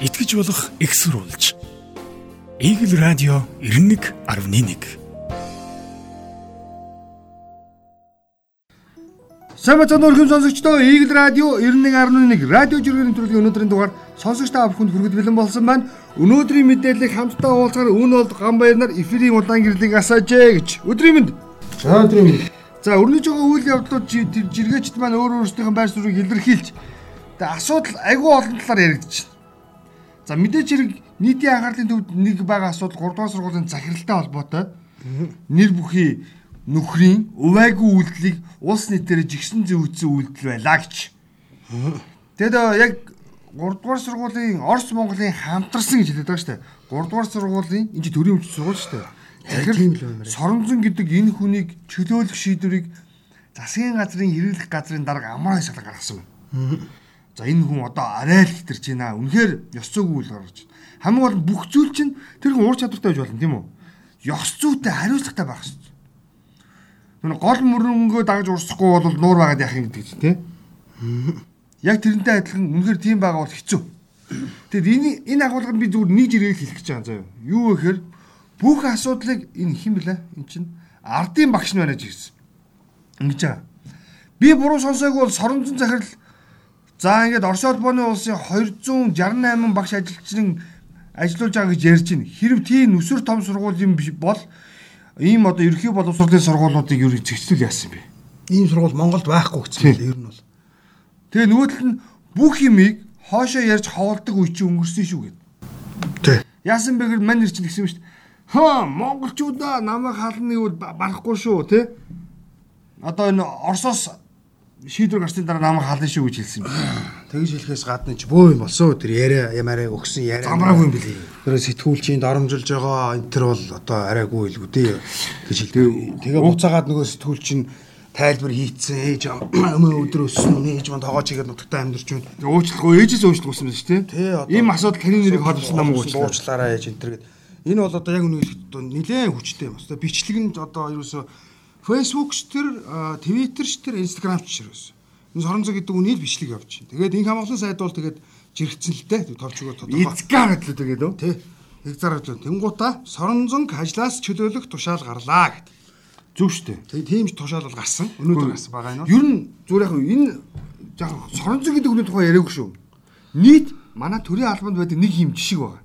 итгэж болох экссурулж. Игэл радио 91.1 Сайн бацхан өрхөм сонсогчдоо Игэл радио 91.1 радио жиргэний төрлийн өнөөдрийн дугаар сонсогч та бүхэнд хүргэж бэлэн болсон байна. Өнөөдрийн мэдээллийг хамтдаа уулзахаар үн болд гамбаяр нар эфирийн удаан гэрлийг асаажээ гэж. Өдрийн мэнд. За өдрийн мэнд. За өрнөж байгаа үйл явдлууд жиргээчд маань өөр өөрсдийнхөө байр суурийг илэрхийлж тэгээ асуудал айгүй олон талаар яригдчих. За мэдээж хэрэг нийтийн анхаарлын төвд нэг байгаа асуудал 3 дугаар сургуулийн захиралтай холбоотой. Нэр бүхий нөхрийн увайгүй үйлдэлийг улс нийтээр жигсэн зүйцсэн үйлдэл байлаа гэж. Тэгэд яг 3 дугаар сургуулийн Орос Монголын хамтарсан гэж шүү дээ. 3 дугаар сургуулийн энэ төрийн өмч сургууль дээ. Тэгэхээр Соронзон гэдэг энэ хүнийг чөлөөлөх шийдвэрийг засгийн газрын хэрэглэх газрын дарга амраа шалга гаргасан байна. За энэ хүн одоо арай л хитэрч байна. Үнэхээр ёс зүйгүй үйл гаргаж байна. Хамгийн гол бүх зүйл чинь тэр хүн уур чадвартай байж болно тийм үү? Ёс зүйтэй хариуцлагатай байх хэрэгтэй. Нүг гол мөрөнгөө дагаж урсахгүй бол нуур байгаад яах юм гэдэг чинь тийм. Яг тэрнтэй адилхан үнэхээр тийм байгаа бол хэцүү. Тэгэд энэ энэ агуулгад би зүгээр нэг жиргэл хэлэх гэж байгаа заяа. Юу вэ гэхээр бүх асуудлыг энэ хэн блэ? Эн чинь ардын багш нь байна гэж хэлсэн. Ингэж байгаа. Би буруу сонсоогүй бол соронзон захирал За ингээд Орос улбооны улсын 268 багш ажилчнын ажиллаж байгаа гэж ярьж байна. Хэрв тийм нүсэр том сургууль юм бол ийм одоо ерхий боловсролын сургуулиудыг юу зэгцлүүл яасан бэ? Ийм сургууль Монголд байхгүй гэсэн юм ер нь бол. Тэгээ нөгөө тал нь бүх юмыг хоошоо ярьж хавуулдаг үе чи өнгөрсөн шүү гэд. Тий. Яасан бэ гэр мань нэр чинь гэсэн юм шүү дээ. Хаа монголчуудаа намайг халныг бол барахгүй шүү тий. Одоо энэ Оросоос шийдвэр гарсны дараа намайг хална шүү гэж хэлсэн юм. Тэгж хэлэхээс гадна ч бөө юм болсон. Тэр яриа ямаараа өгсөн яриа. Замраагүй юм билий. Тэр сэтгүүлчийн доромжилж байгаа энэ тэр бол одоо арайгүй л үдээ гэж хэлдэг. Тэгээ буцаагаад нөгөө сэтгүүлчин тайлбар хийцэн ээж өмнө өдөр өссөн үнэ ээж манд тоогооч игээд нутагтаа амьдарч байна. Уучлахгүй ээжээс уучлах гэсэн юм шүү дээ. Ийм асуудал таны нэрийг холбосон нам уучлаа. Уучлаарай ээж энэ төр гэд. Энэ бол одоо яг үнэ нэлээд хүчтэй юм. Одоо бичлэг нь одоо ерөөсөө Facebook ч тэр, Twitter ч тэр, Instagram ч ерөөсөө. Энэ соронзоо гэдэг үнийг бичлэг явж байна. Тэгээд инх хамгаалсан сайд бол тэгээд жиргцэн л дээ. Товч өгөө тодорхой. Эзгар гэдлээ тэгээд үү? Тий. Эзгар гэдлээ. Тэнгуута соронзон ажлаас чөлөөлөх тушаал гарлаа гэд. Зөв шүү дээ. Тэгээд тийм ч тушаал бол гарсан. Өнөөдөр гарсан байгаа юм. Ер нь зүгээр яг энэ яг соронзон гэдэг үний тухай яриаггүй шүү. Нийт манай төрийн албанд байдаг нэг юм жишг байгаа.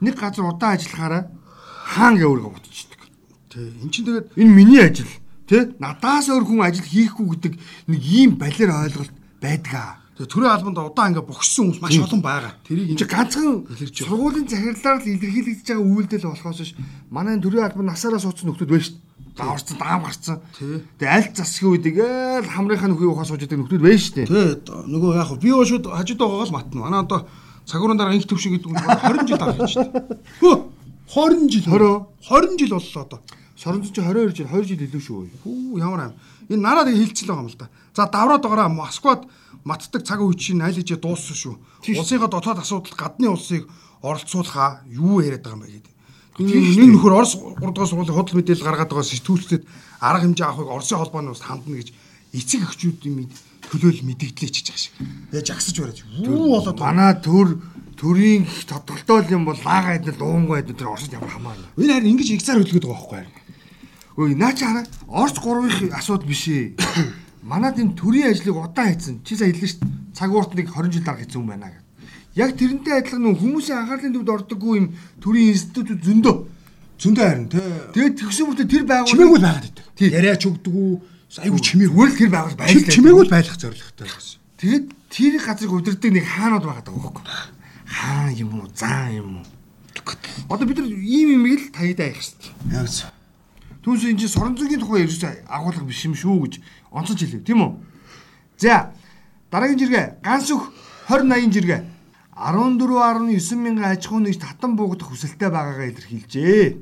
Нэг газар удаан ажиллахаараа хаан гэвэргээ ботчихдаг. Тий. Эн чинь тэгээд энэ миний ажил тий надаас өөр хүн ажил хийхгүй гэдэг нэг ийм балер ойлголт байдгаа. Тэгээ төрийн албанд удаан ингээ бохирсон хүмүүс маш олон байгаа. Тэрийг энэ ганцхан сургуулийн захирлаар л илэрхийлэгдэж байгаа үйлдэл болохоос ш манай төрийн албанд насаараа суудсан нөхдүүд байна шүү дээ. Дааварцсан, даам гарцсан. Тэгээ аль засгийн үед ингээл хамрынхаа нөхөй ухаас сууж байгаа нөхдүүд байна шүү дээ. Тий. Нөгөө яг би өө шууд хажууд байгаа л матна. Манай одоо цагуурын дараа инх төвшиг гэдэг нь 20 жил дараа шүү дээ. Хөө 20 жил 20 20 жил боллоо одоо. Соронзон чи 22 жил 2 жил илүү шүү. Хүү ямар аим. Энэ нараад хэлчихлээ байгаа юм л да. За давраад байгаараа Москвад матдаг цаг үе чинь аль хэзээ дууссан шүү. Улсынхаа дотоод асуудал гадны улсыг оролцуулахаа юу яриад байгаа юм бэ гэдэг. Энэ нөхөр Орос 3 дугаар сургуулийн худал мэдээлэл гаргаад байгаа сэтгүүлчдэд арга хэмжээ авахыг Оросын холбооны ус хандна гэж эцэг эхчүүдийн төлөөл мэдэгдлээ чиж байгаа шиг. Яаж агсаж бараж. Юу болоод манай төр төрийн тодголтол юм бол лаагаад л уунгүй байд тэр Оросд ямар хамаа. Энэ харин ингэж игцаар хөдөлгөд байгаа байхгүй юу? Өө наа чи хараа Орос 3-ын асуудал биш ээ. Манад энэ төрийн ажлыг удаан хийсэн. Чи сая хэллээ шүү дээ. Цаг ууртныг 20 жил дарга хийсэн юм байна гэдэг. Яг тэрнтэй адилхан нөх хүмүүсийн анхаарлын төвд ордоггүй юм төрийн институт зөндөө. Зөндөө харин тий. Тэгээд тэгсэн мөртөө тэр байгуул чимээгүй байгаад байдаг. Яриач өгдөггүй. Айгу чимээгүй л тэр байгуул байлаа. Чимээгүй л байх зорилготой байсан. Тэгээд тэр газрыг удирддаг нэг хаанууд байгаад байгаа байхгүй. Хаан юм уу, заа юм уу? Одоо бид нар ийм юм л таядаа явах хэрэгтэй. Яг зөв. Түүнээс энэ чинь соронзогийн тухай ерөөсөө агуулга биш юм шүү гэж онцолж хэлв, тийм үү? За, дараагийн жиргээ ганс өх 2080 жиргээ 14.9 мянган аж ахуй нэгж татан буугдах хүсэлтэй байгаагаа илэрхийлжээ.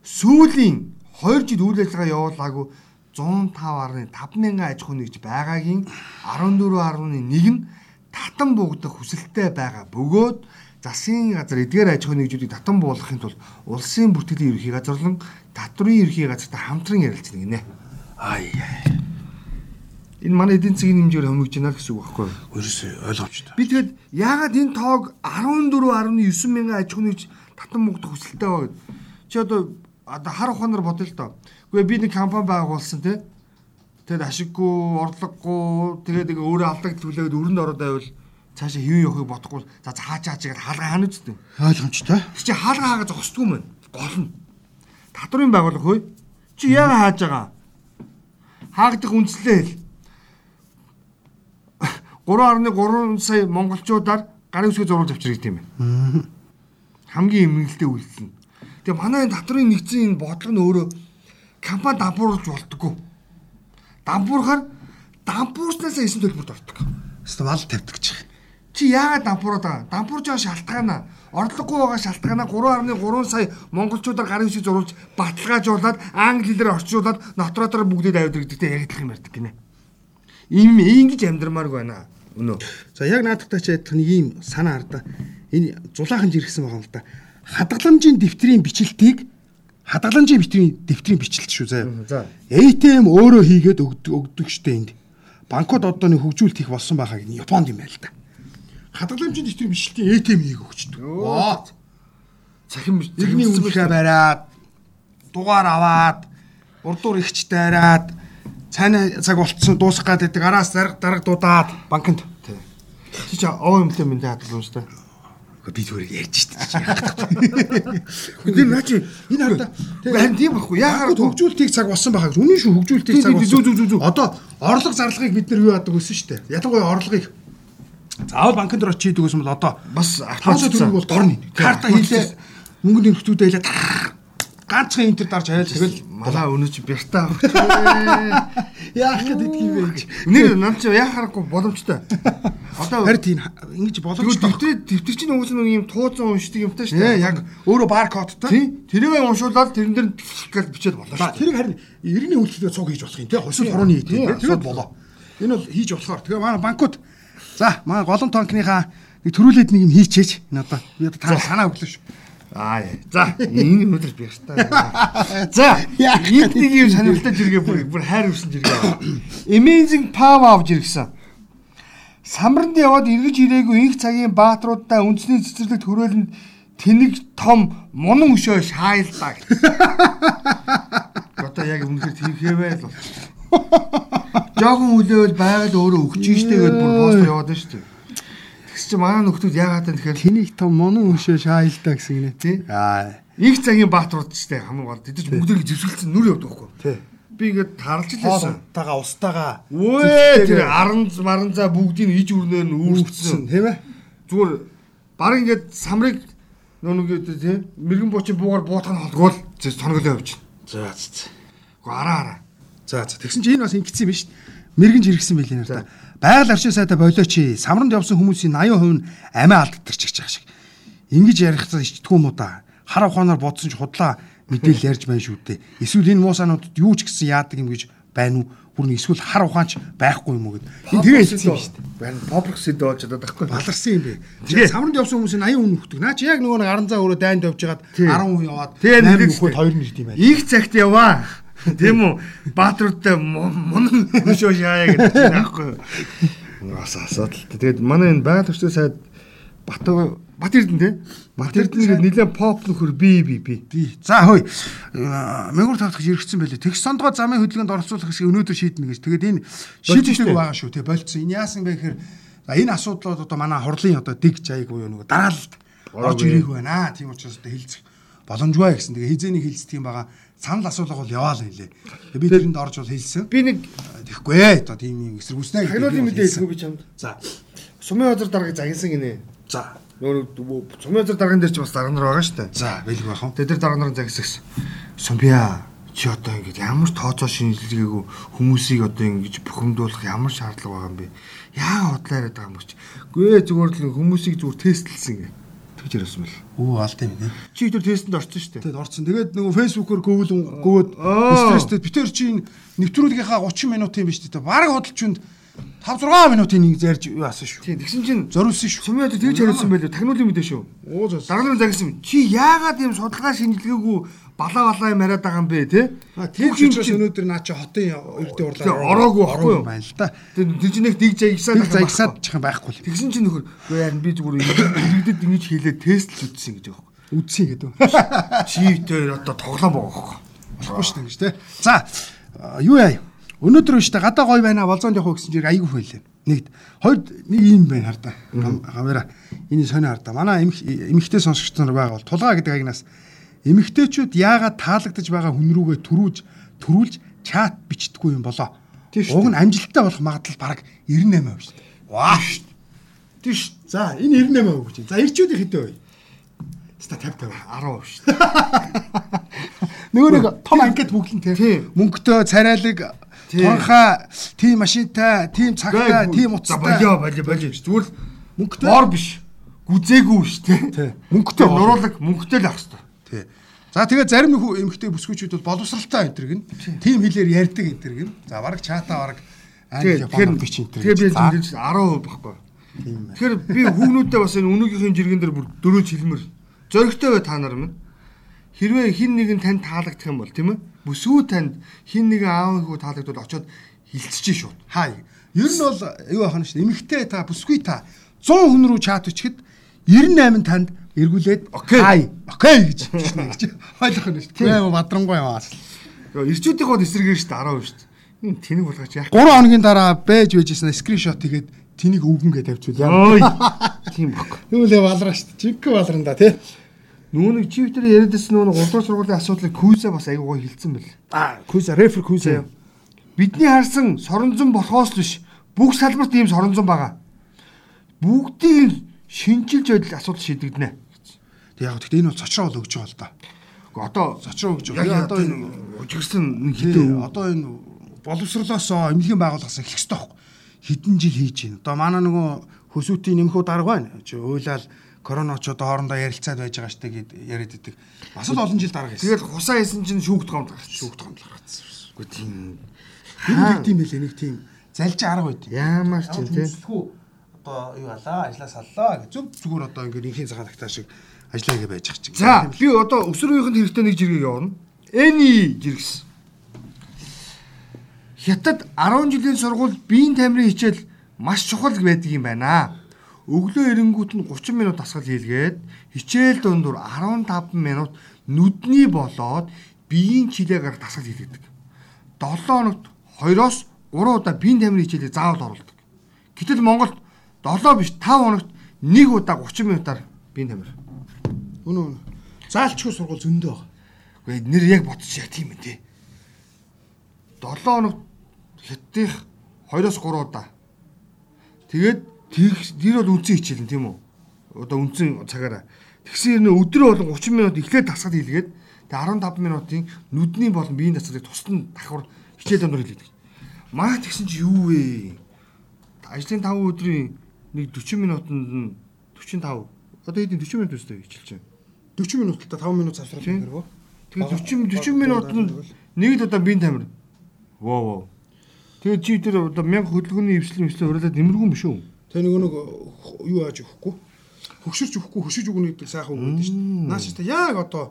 Сүүлийн 2 жил үйл ажиллагаа явуулаагүй 105.5 мянган аж ахуй нэгж байгаагийн 14.1 нь татан буугдах хүсэлтэй байгаа бөгөөд засгийн газар эдгээр аж ахуй нэгжүүдийг татан буулгахын тулд улсын бүртгэлийн ерхий газарлан татврын ерхий газартай хамтран ярилцдаг гинэ. Ай. Энэ манай эдийн засгийн хэмжээгээр хомигж байна гэсэн үг байхгүй юу? Ерөөсөө ойлгомжтой. Би тэгээд яагаад энэ тоог 14.9 мянган аж ахуйн нэгж татан мөнгөд хүсэлтэй байгаа гэд. Чи одоо одоо хар ухаанаар бодъё л доо. Гэхдээ би нэг компани байгуулсан тий. Тэгээд ашиггүй, орлогогүй, тэгээд ингээ өөрөө алдаг төлөөд өрөнд ороод байвал цаашаа хэвэн явахыг бодохгүй за цааш чаач гэдэг хаалга хаана үсттэй. Ойлгомжтой. Тэр чи хаалга хаагаа зогсдгүй мэн. Гол нь. Татврын байгууллага хөөе. Чи яагаад хааж байгаа? Хаагдах үндслээ хэл. 3.3 сая монголчуудаар гарын үсгээ зурулж авчирдаг юм байна. Хамгийн эмгэнэлтэй үйлдэл нь. Тэгээ манай энэ татврын нэгдсэн энэ бодлого нь өөрөө компани дампууруулж болтгоо. Дампуурахаар дампуурснаас эсэм төлбөрт ордог. Хэвээ мал тавьдаг байна. Чи яагаад дампуураад байгаа? Дампуурж байгаа шалтгаанаа орлогогүй байгаа шалтгаанаа 3.3 сая монголчуудаар гарын үсгийг зурулж баталгаажуулаад англи хэлээр орчуулад нотротоор бүгдээд авдаг гэдэгтэй яригдлах юм ярьдаг гинэ. Им ингэж амьдрмааргүй байна. Өнөө. За яг наадахтай ч ядах нэг ийм санаа хардаа. Энэ зулаахан жиргсэн байгаа юм л да. Хадгаламжийн дэвтрийн бичлэлтийг хадгаламжийн дэвтрийн дэвтрийн бичлэлт шүү заа. За. ATM өөрөө хийгээд өгдөг штэ энд. Банкуд одоо нэг хөгжүүлэлт хийх болсон байхаа гэнэ Японд юм байл та. Хадгаламжийн дэвтрийн бичлэлтийн ATM хийг өгчдөг. Оо. Цахим Иргэний үнэлгээ бариад дугаар аваад урдуур ихч дайраад цаана цаг болцсон дуусах гад байдаг араас дарга дарга дуудаад банкнд Чи чи овоо юмлээ мэндэ хадгалсан шүү дээ. Би зүгээр ярьж штэ. Тэр наа чи Энэ хардаа харин тийм байхгүй. Яагаад хөгжүүлэлтийг цаг болсон байхаа үнэн шүү хөгжүүлэлтийг Тий, цаг болсон. Одоо орлого зарлагыг бид нар юу яадаг гэсэн дээ. Ялангуяа орлогыг заавал банкнд дөр очиж хийдэг гэсэн бол одоо Бас тооцоо төлөв бол дорн. Карта хийлээ мөнгөнд нөхцүүдээ хэлээ ганцхан интер дарж хайл тэгэл малаа өнөө чи бяртаа авах. яах гэдэг юм бэ. Нэр нам чи яа харахгүй боломжтой. Одоо Харин тийм ингэж боломжтой. дэвтэр дэвтэр чинь уус нэг юм тууцсан уншдаг юмтай шүү Ээ яг өөрөө баркодтой. тий тэрийг уншуулаад тэрэн дээр гэж бичээд болоо шүү. тэрийг харин иргэний үйлчлэгээ цуг хийж болох юм тий. Хосол хорооны хий тий. Тэгээд болоо. Энэ бол хийж болохоор. Тэгээ манай банкуд за манай голон тонкныхаа нэг төрүүлээд нэг юм хийчээч. Энэ одоо би одоо та санаа өглөө шүү. Аа. За энэ өнөдөр бяртаа. За энд нэг юм сонирхолтой зэрэг бүр бүр хайр өгсөн зэрэг. Amazing Power авч ирсэн. Самранд яваад эргэж ирээгүй их цагийн бааtruудаа үндэсний цэцэрлэг төрөөлөнд тэнэг том мунан өшөө шаайлдаа. Одоо яг үнэхээр тийм хэвээ л бол. Жохон хүлээвэл байгаль өөрөө өгч штэ гэдээ бүр пост яваад штэ. Чи манай нөхдүүд яагаад вэ тэгэхээр Тэнийг том монон өшөө шаайлдаа гэсэн гинэ. тий Аа. их цагийн бааtruуд штэ хамгийн гол тэд ч бүгдийг зэвсгэлцэн нүр явдаг байхгүй. Тий. Би ингээд харж л байсан. Хоолтойгоо устагаа Үе тэр аран маран за бүгдийг иж өрнөө нь үүрчсэн тийм ээ. Зүгээр баг ингээд самрыг нөө нэг тий мэрэгэн буучин буугаар буутах нь холгоол зэ тоноглоо явж. За за. Гэхдээ араа араа. За за тэгсэн чинь энэ бас ингэсэн юм биш. Мэргэн жиргсэн байл энэ нарт. Байгаль орчин сайдаа болооч самранд явсан хүмүүсийн 80% нь амиа алддаг ч гэж байгаа шиг. Ингэж ярих ичдэггүй юм уу да. Хар ухаанаар бодсон ч худлаа мэдээлэл ярьж байна шүү дээ. Эсвэл энэ муусаануудад юу ч гэсэн яадаг юм гэж байна уу? Бүр нэг эсвэл хар ухаанч байхгүй юм уу гэд. Энэ тэгээ хэлсэн юм шүү дээ. Байн публик сэд болж чадаад байхгүй. Баларсан юм бэ. Тэгээ. Самранд явсан хүмүүсийн 80% нь өгдөг. Наа чи яг нөгөө нэг 10 цаа өөрөө дайнд явж хагаад Тий. 10% яваад Тэгээ 8 нэг өгөхөд 2 нэрд юм байна. Их цагт яваа. Тийм үү? Баатруудтай мунан хөшөө шаая гэдэг чинь аахгүй. Бас асуудал. Тэгээд манай энэ байгаль орчин сайд Бат Бат Эрдэнэ те. Бат Эрдэнэ нэлээд поп нөхөр би би би. Би. За хөөе. Мэгүр тавтах иргэцсэн байлээ. Тэгс сондгоо замын хөдөлгөөнд оролцуулах хэсгийг өнөөдөр шийднэ гэж. Тэгээд энэ шийдэлтэй байгаа шүү. Тэг болцсон. Энэ яасан бэ гэхээр за энэ асуудлууд одоо манай хурлын одоо дэг жайг буюу нөгөө дараалалд орж ирэх байна. Тийм учраас одоо хэлцэх боломжгүй гэсэн. Тэгээ хизээний хэлцдэг юм байгаа. Санал асуулга бол яваа л хэлээ. Би тэрэнд орж бол хэлсэн. Би нэг Тэгэхгүй ээ. Одоо тийм юм эсэргүүцнэ хагнуулын мэдээ хэлгүй би чамд. За. Сумын хазар даргаыг загинсан гинэ. За. Нөгөө сумын хазар дарган дээр ч бас дарга нар байгаа шүү дээ. За, бэлэг байх уу? Тэгээд тэр дарга нарын загисагс. Сумбиа чи одоо ингэж ямар тооцоо шинжилгээгүй хүмүүсийг одоо ингэж бухимдуулах ямар шаардлага байгаа юм бэ? Яа худлаа яриад байгаа юм чи? Гүй зүгээр л хүмүүсийг зүгээр тестлсэн гэ. Тэгж ярьсан бэл. Оо, алт юм нэ. Чи тэр тестэнд орсон шүү дээ. Тэгэд орсон. Тэгээд нөгөө фэйсбүүкээр гүйл гүвэд Аа. стресстэй битэр чинь нэвтрүүлгийнхаа 30 минутын биш дээ. Бараг хөдөлчөнд 5 6 минутын нэг зарж юу асан шүү. Тийм тэгсэн чинь Зориулсан шүү. Одоо тэгж хариулсан байлоо. Тагнуулын мэдээ шүү. Оо зас. Дараагийн загсан. Чи яагаад ийм судалгаа шинжилгээгүй балаа балаа юм яриад байгаа юм бэ те? А тийм ч учраас өнөөдөр наа чи хотын Тэгээ, урлаа ороогүй байхгүй юу? байна л да. Тэр дижнэх дэг жагсаад Тэг загсаад чих юм байхгүй л. Тэгсэн чинь нөхөр үгүй яа би зүгээр иргэдэд ингэж хийлээ тест л үтсэн гэж байгаа. Үдсий гэдэг. Чивтээр одоо тоглоом байгаа байхгүй. Болохгүй шүү дээ гэж те. За юу яа. Өнөөдөр шүү дээ гадаа гой байна болзоонд явах гэсэн чинь айгүй хөлөө. Нэгд хоёрд нэг юм байна хардаа. Камера. Энийг сонио хардаа. Манай эмэгтэй сонсогч нар байгаа бол тулгаа гэдэг агнаас эмэгтэйчүүд яагаад таалагдж байгаа хүн рүүгээ төрүүлж төрүүлж чат бичдэггүй юм болоо. Тийм шүү Уг нь амжилттай болох магадлал бараг 98% шүү дээ. Ваа. Тийм ш. За энэ 98% гэж. За ирчүүдийн хэдэн вэ? Ста 50 50. 10 ш. Нөгөө нэг том анкет бүгд нь Тийм. Мөнгөтэй, царайлаг. Тонхаа, тим машинтай, тим цагтай, За утастай. болио болио болио ш. Зүгээр л Мөнгөтэй. бор биш. Гүзээгүй ш те. Тий. Мөнгөтэй нуруулаг мөнгөтэй л ах хэвээр. Тий. За тэгээ зарим нөхөө эмэгтэй бүсгүүчүүд бол боловсралтай энэ гин. Тим хэлээр ярьдаг энэ гин. За бараг чата бараг англи Тэгээ япон бич энэ тэгээ би зэмлэж 10% баггүй. Тэгэхээр би хүүгнүүдэд бас энэ өнөөгийнхээ жиргэн дээр бүр дөрөж хэлмэр. Зөрөгтэй бай та нар минь. Хэрвээ хин нэг нь танд таалагдах юм бол тийм ээ. Бүсгүй танд хин нэг аав хүү таалагдвал очоод хилцчихэж шууд. Хай. Ер нь бол юу ахна шүү. Эмэгтэй та бүсгүй та 100 хүн рүү чат өчгөд 98 танд эргүүлээд Окей. Окей гэж бичнэ гэж. Ойлгох нь шүү. Тийм бадрангуй аа. Ирчүүдийн хот эсрэгээр шүү дээ 10% шүү. Энэ тэнэг болгооч яах. 3 хоногийн дараа байж байжсэн скриншот хийгээд тэнийг өвгөнгээ тавьчихвал яа. Ой. Тийм баг. Юу лээ балраа шүү. Жинхэнэ балранда тий. Нүүн нэг чивтер яриадсэн нүүн 3 дугаар сургуулийн асуудлыг күйзэ бас аягүй гоё хэлсэн бэл. А күйза рефер күйза. Бидний харсан соронзон болохоос л биш. Бүх салбарт ийм соронзон байгаа. Бүгдийг шинжилж байдал асуудал шийдэгдэнэ. Тэг яг гэхдээ энэ бол цочроо бол өгч байгаа л да. Одоо Цочроо өгч байгаа. одоо энэ ужигсан нэг Тий, хитэн одоо энэ боловсрлоосоо эмнэлгийн байгууллагаас эхлэх хэрэгтэй байхгүй. Хэдэн жил хийж байна. Одоо манай нөгөө хөсөөтийн нэмхүү дарга байна. Чи уйлал корона ч одоо хоорондоо ярилцаад байж байгаа штэ гэд яриад идэг. Бас л олон жил дарга хийсэн. тэгэл хусаа хийсэн чинь шүүгд гомд гарч. шүүгт гомдол гаргацсан. Үгүй тийм. Нэг тийм байлээ нэг тийм залж арга байд. Яамаар ч юм те. Одоо юу алаа ажлаа саллаа гэж зөв зүгээр одоо ингээд инхийн цагаан тагтаа шиг ажиллаа гэж байж байгаа чинь. За би одоо өсвөрийнхөнд хэрэгтэй нэг жиргэг явуулна. Эни жиргс. Хятад 10 жилийн сургууль биеийн тамирын хичээл маш чухал байдаг юм байна. Өглөө эренгүүт нь 30 минут дасгал хийлгээд хичээл дундуур 15 минут нүдний болоод биеийн чилээ гарах дасгал хийлгэдэг. 7 хоногт 2-оос 3 удаа биеийн тамирын хичээлийг заавал оруулдаг. Гэтэл Монголд 7 биш 5 хоногт 1 удаа 30 минутаар биеийн тамир. Үнэ үнэ. Заалчгүй сургууль зөндөө байгаа. Гэхдээ нэр яг бодчих яг тийм ээ тий. 7 хоног хятадих 2-оос 3 удаа. Тэгээд тэр бол үнцэн хичээлэн тийм үү? Одоо үнцэн цагаараа. Тэгсэн юм өдрөө болон 30 минут эхлээд дасгал хийлгээд тэгээд 15 минутын нүдний болон биеийн дасгалыг тусдан давхар хичээл дондор хийлгээд. Маа тэгсэн чи юу вэ? Ажлын 5 өдрийн нэг 40 минутанд нь 45 одоо хэдийн 40 минут өстэй хичээлж байна. 40 минут л та 5 минут завсрах гэрвөө. Тэгээд 40 40 минутанд нэг л удаа биеийн тамир. Воо воо. Тэгээд чи тэр одоо 1000 хөдөлгөөний эвслэн эвслэн уралдаад нэмэргүй юм биш үү? Тэгээ нөгөө нэг юу ааж өгөхгүй. Хөгшөрч өгөхгүй, хөшөж өгнө гэдэг сайхан үг гэдэг шүү дээ. Наач та яг одоо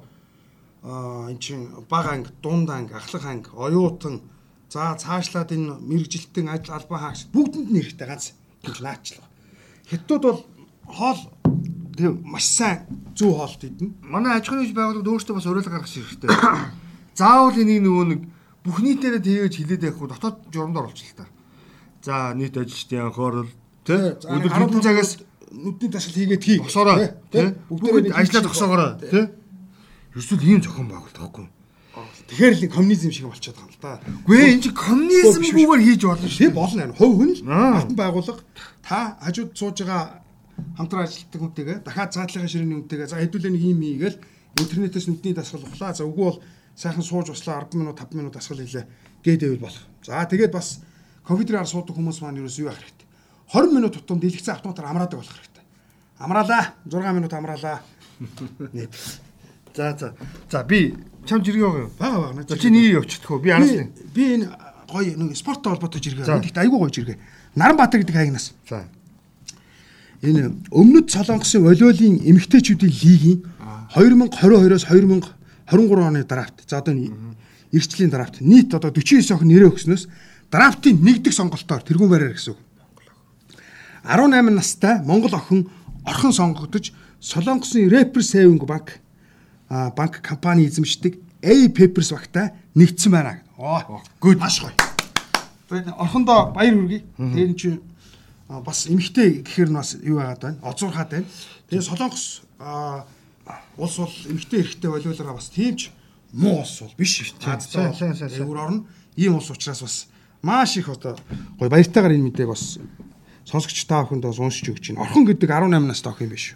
аа эн чин баг анги, дунд анги, ахлах анги, оюутан за цаашлаад энэ мэрэгжилтэн ажил албан хаагч бүгдэнд нь хэрэгтэй ганц наачлаа. Хятадууд бол хоол Тийм. маш сайн зүү хоолт идэнэ. Манай аж ахуйн байгууллагад өөрсдөө бас уриалга гаргах хэрэгтэй. Заавал энийг нөгөө нэг бүх нийтээрээ тэгэж хилээд явахгүй дотоод журамд оруулчих л та. За нийт ажилчдын анхаарал тий өдөр хэдэн цагаас нүдний дасгал хийгээд хий. босоороо тий бүгд Бүгдээрээ ажиллаад зогсоогоороо тий Ерөөсөл ийм зохион байгуулалт байхгүй. Тэгэхээр л коммунизм шиг болчиход байгаа юм л та. Гүй энэ чи коммунизмгүйгээр хийж болно шүү Тэг болно юм. Хувь хүн л Аа. хатан байгууллага та хажууд сууж байгаа хамтран ажилладаг хүнтэйгээ дахиад цаатлын ширээний хүнтэйгээ за хэдүүлээ нэг юм хийгээл интернетээс нүдний дасгал ухлаа. За үгүй бол сайхан сууж услаа 10 минут 5 минут дасгал хийлээ. Гээдэвэл болох. За тэгээд бас компьютераар суудаг хүмүүс маань юу юу яах хэрэгтэй. 20 минут тутам дэлгэцэн автоматар амраадаг болох хэрэгтэй. Амраалаа. 6 минут амраалаа. Нэг. За за. За би чам жиргээ байгаа юу? Бага бага. За чи нэг явчихдаг. Би араас би энэ гоё нэг спорттой холбоотой жиргээ. Тэгэхдээ айгүй гоё жиргээ. Наранбаатар гэдэг хайгнаас. За. Энэ өмнөд Солонгосын волейболын эмэгтэйчүүдийн лигийн 2022-оос 2023 оны драфт. За одоо эрсдлийн драфт нийт одоо 49 охин нэрээ өгснөөс драфтын нэгдэх сонголтоор тэргүүн барьаар гэсэн үг. 18 настай Монгол охин орхон сонгогдож Солонгосын Rapper Saving Bank а банк компани эзэмшдэг A Papers багтай нэгдсэн байна. Оо, good. Маш гоё. Тэгээд орхондоо баяр хүргэе. Тэр нь чинь бас эмхтэй гэхээр нь бас юу байгаад байна? Озуурхаад байна. Тэгээд Солонгос улс бол эмхтэй эрэхтэй волиулаараа бас тийм ч муу улс бол биш сайн. Өвөр орно. Ийм улс учраас бас маш их одоо гоё баяртайгаар энэ мэдээг бас сонсогч та бүхэнд бас уншиж өгч байна. Орхон гэдэг 18 настай охин биш.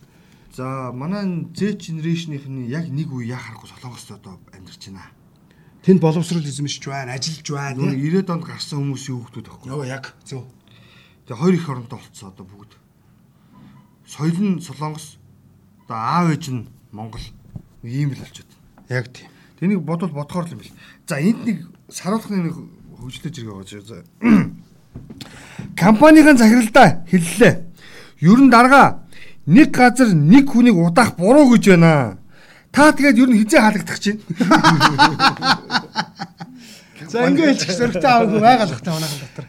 За манай Z generation-ийн яг нэг үе яа харахгүй Солонгост одоо амьдарч байна. Тэнд боловсрол эзэмшиж байна, ажиллаж байна. Нөгөө 90-ад онд гарсан хүмүүсийн хүүхдүүд байхгүй. Нөгөө яг зөв. Тэгээ хоёр их оронтой болцсон одоо бүгд. Соёл нь Солонгос, одоо аав ээж нь Монгол. Ийм л болчиход. Яг тийм. Тэнийг бодвол бодохоор л юм бэл. За энд нэг саруулхны нэг хөгжлөж ирэх байгаа. Компанийн захиралдаа хэллээ. Ер нь дарга нэг газар нэг хүнийг удаах буруу гэж байна. Та тэгээд ер нь хизээ хаалгадах чинь. За ингээд хэлчих зөрөгтэй аваагүй байгалахтай манайхан дотор.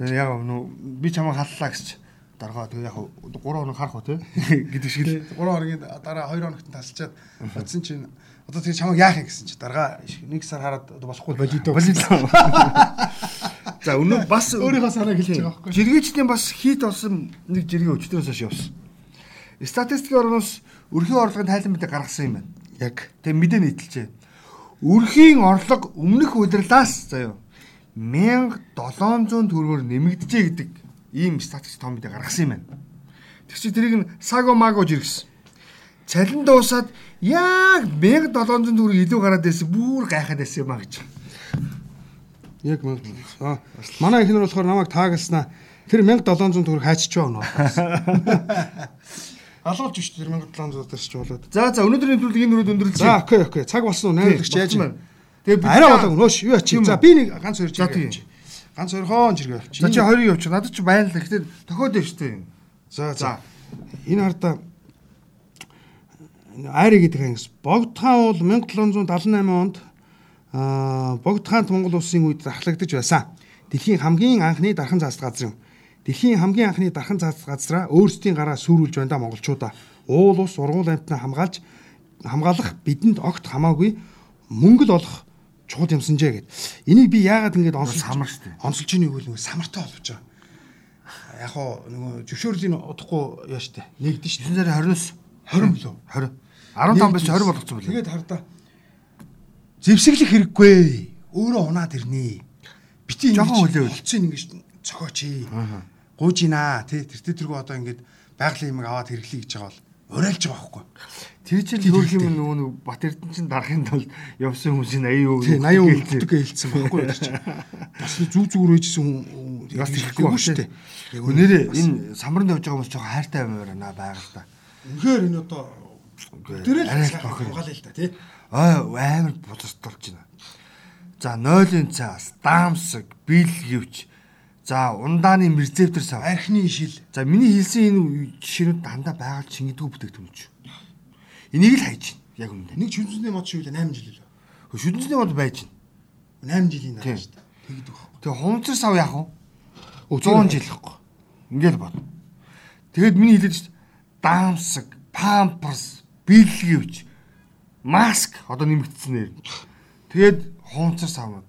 Яг нөө би чамайг халлаа гэж даргаа тэгээ яг 3 хоног харах уу те гэдэг шиг л 3 хоногийн дараа 2 хоногт тасалчаад бодсон чинь одоо тэгээ чамайг яах юм гэсэн чи даргаа нэг сар хараад болохгүй болидоо. болидоо. За өнөө бас Өөрийнхөө санааг хэлж байгаа байхгүй. Жиргээчдийн бас хийт болсон нэг жиргээ өчтөрөөс хойш явсан. Статистикийн орноос өрхийн орлогын тайлан мэдээ гаргасан юм байна. Яг Тэгээ мэдээ нийтэлжээ. Өрхийн орлого өмнөх удирлаас заяа 1700 төгрөгөөр нэмэгдэжээ гэдэг ийм статистик том мэдээ гаргасан юм байна. Тэг чи тэрийг нь саго маго жиргсэн. Цалин дуусаад яг 1700 төгрөг илүү гараад байсан бүр гайхаад байсан юм а гэж. Яг мөн. Аа манай ихнэр болохоор намайг таагалснаа тэр 1700 төгрөг хайчиж байгаа нөө. Алуулж шүү тэр 1700 дээрч болоод. За за өнөөдрийн нэвтрүүлэг энэ өрөөд өндөрлөж. За окей окей цаг болсон уу? Найрлагч яаж байна? Тэгээ Арай болоо нөөш юу ачи. За би нэг ганц хоёр авчи. Ганц хоёр хоон жиргээ авчи. За чи хоёрыг явууч. Надад чи байна л гэхдээ тохиод байна шүү дээ. За За. Энэ хардаа Айри гэдэг ангис Богдхан бол 1778 онд аа Богдхаант Монгол улсын үед захлагдж байсан. Дэлхийн хамгийн анхны дархан цаас газар юм. Дэлхийн хамгийн анхны дархан цаас газраа өөрсдийн гараа сүрүүлж байна да монголчуудаа. Уул ус ургуул амтнаа хамгаалж хамгаалах бидэнд огт хамаагүй мөнгө л олох чухал юмсанжээ гэд. Энийг би яагаад ингэж онцолж самар штэ. онцолж ийн үгүй л нөгөө самартай боловч байгаа. Яг хоо нөгөө зөвшөөрлийн удахгүй яа штэ. Нэгдэн штэ. 9 сарын 20-оос 20 билүү? 20. 15 биш 20 болгоцсон билээ. Тэгээд хардаа зэвсэглэх хэрэггүй. Өөрөө унаад ирнэ. Бити Жохон хөлөө. Болцсон ингэж цохооч. Гуужинаа тий тэр тэр тэргүй одоо ингэж байгалийн юм аваад хэрэглэе гэж байгаа бол уриалж байгаа байхгүй. Тэр чинь хөөх юм нөгөө Бат Эрдэнэ чинь дарахын тулд явсан хүмүүсийн 80 юу Тий 80 өгдөг хэлсэн байхгүй юу чи. Бас зүг зүгээр үйжсэн хүн Бас хэрэглэхгүй ихгүй байна шүү дээ. Өнөөдөр энэ самбарнд явж байгаа хүмүүс жоохон хайртай юм байна байгаль та. Үнэхээр энэ одоо тэрэл арай л да тий. Амар бузартолж байна. За нойлын цаас, даамсаг, бэлгэвч. За ундааны мерзептер сав. Архины шил. За миний хэлсэн энэ жишээнүүд дандаа байгаль чингэдэггүй бүтээгдэхүүн ч. Энийг л хайж байна. Яг үнэндээ. Нэг шүнзний мод шиг үлээ 8 жил лөө. Шүдэнсний мод байж байна. 8 жилийн дараа шүү дээ. Тэгэд өгөх. Тэгээ хумцар сав яах вэ? Өчигдөр 100 жил гэхгүй. Ингээл бод. Тэгэд миний хэлээд шүү дээ. Даамсаг, памперс, бэлгэвч, маск одоо нэмэгдсэн нэр. Тэгээд хумцар сав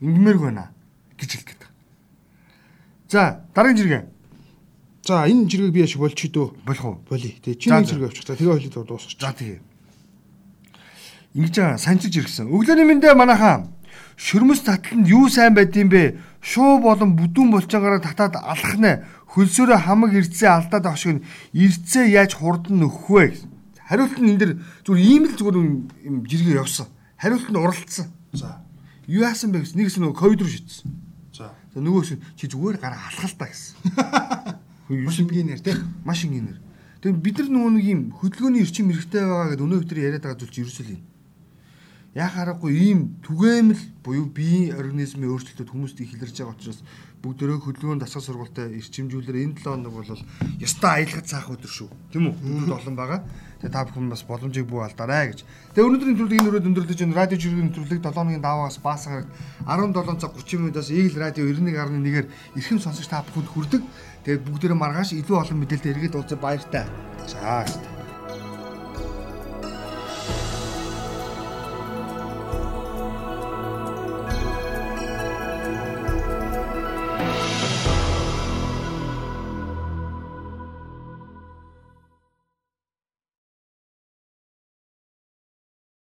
ингмэрг байна гэж хэлдэг. За, дараагийн жиргээ. За энэ жиргэг би яш болчих дөө. Болох уу? Боли. Тэгээ чи За, нэг за. жиргээ авчих та. Тэгээ хоёлоо дуусчих. За тэгээ. Ингэж байгаа санчиж иргсэн. Өглөөний мэндэ манайхаа шөрмөс татланд юу сайн байдсан бэ? Шуу болон бүдүүн болчоогоор татаад алах нэ. Хөлсөөрөө хамаг ирцээ алдаад нь ирцээ яаж хурдан нөхөх вэ? гэсэн. Хариулт нь энэ дэр зүгээр ийм л зүгээр юм- жиргээ явсан. Хариулт нь уралдсан. За. Юу яасан бэ гэсэн. Нэгс нөгөө ковид руу шийдсэн. За. За нөгөөс чи зүгээр гараа алхал та гэсэн. Маш энгийнээр тий. Маш ингээнэр. Тэгээ бид нар нөгөө нэг юм хөдөлгөөний эрчим хэрэгтэй байгаа гэдэг өнөө өдөр яриад байгаа зүйл чи ерөөсөө л юм. Яг харахгүй ийм түгээмэл буюу биеийн организмын өөрчлөлтөд хүмүүст ихэлэрж байгаа учраас бүгдөө хөдөлгөөнд дасгал сургалтад ирчимжүүлэр энэ 7 хоног бол ёстой аялахад цаах өдөр шүү. Тийм үү? Өдрүүд олон байгаа. Тэгээ та бүхэн бас боломжийг бүү алдаарай гэж. Тэгээ өнөөдрийн энэ өрөөд өндөрлөж энэ радио жиргэний нэвтрүүлэг 7 хоногийн даваагаас баасан гарагт 17 цаг 30 минутаас Eagle радио 91.1-ээр эрхэм сонсогч та бүхэнд хүрдэг. Тэгээ бүгдээрээ маргааш илүү олон мэдээлэлд эргээд уулзах баяртай. За.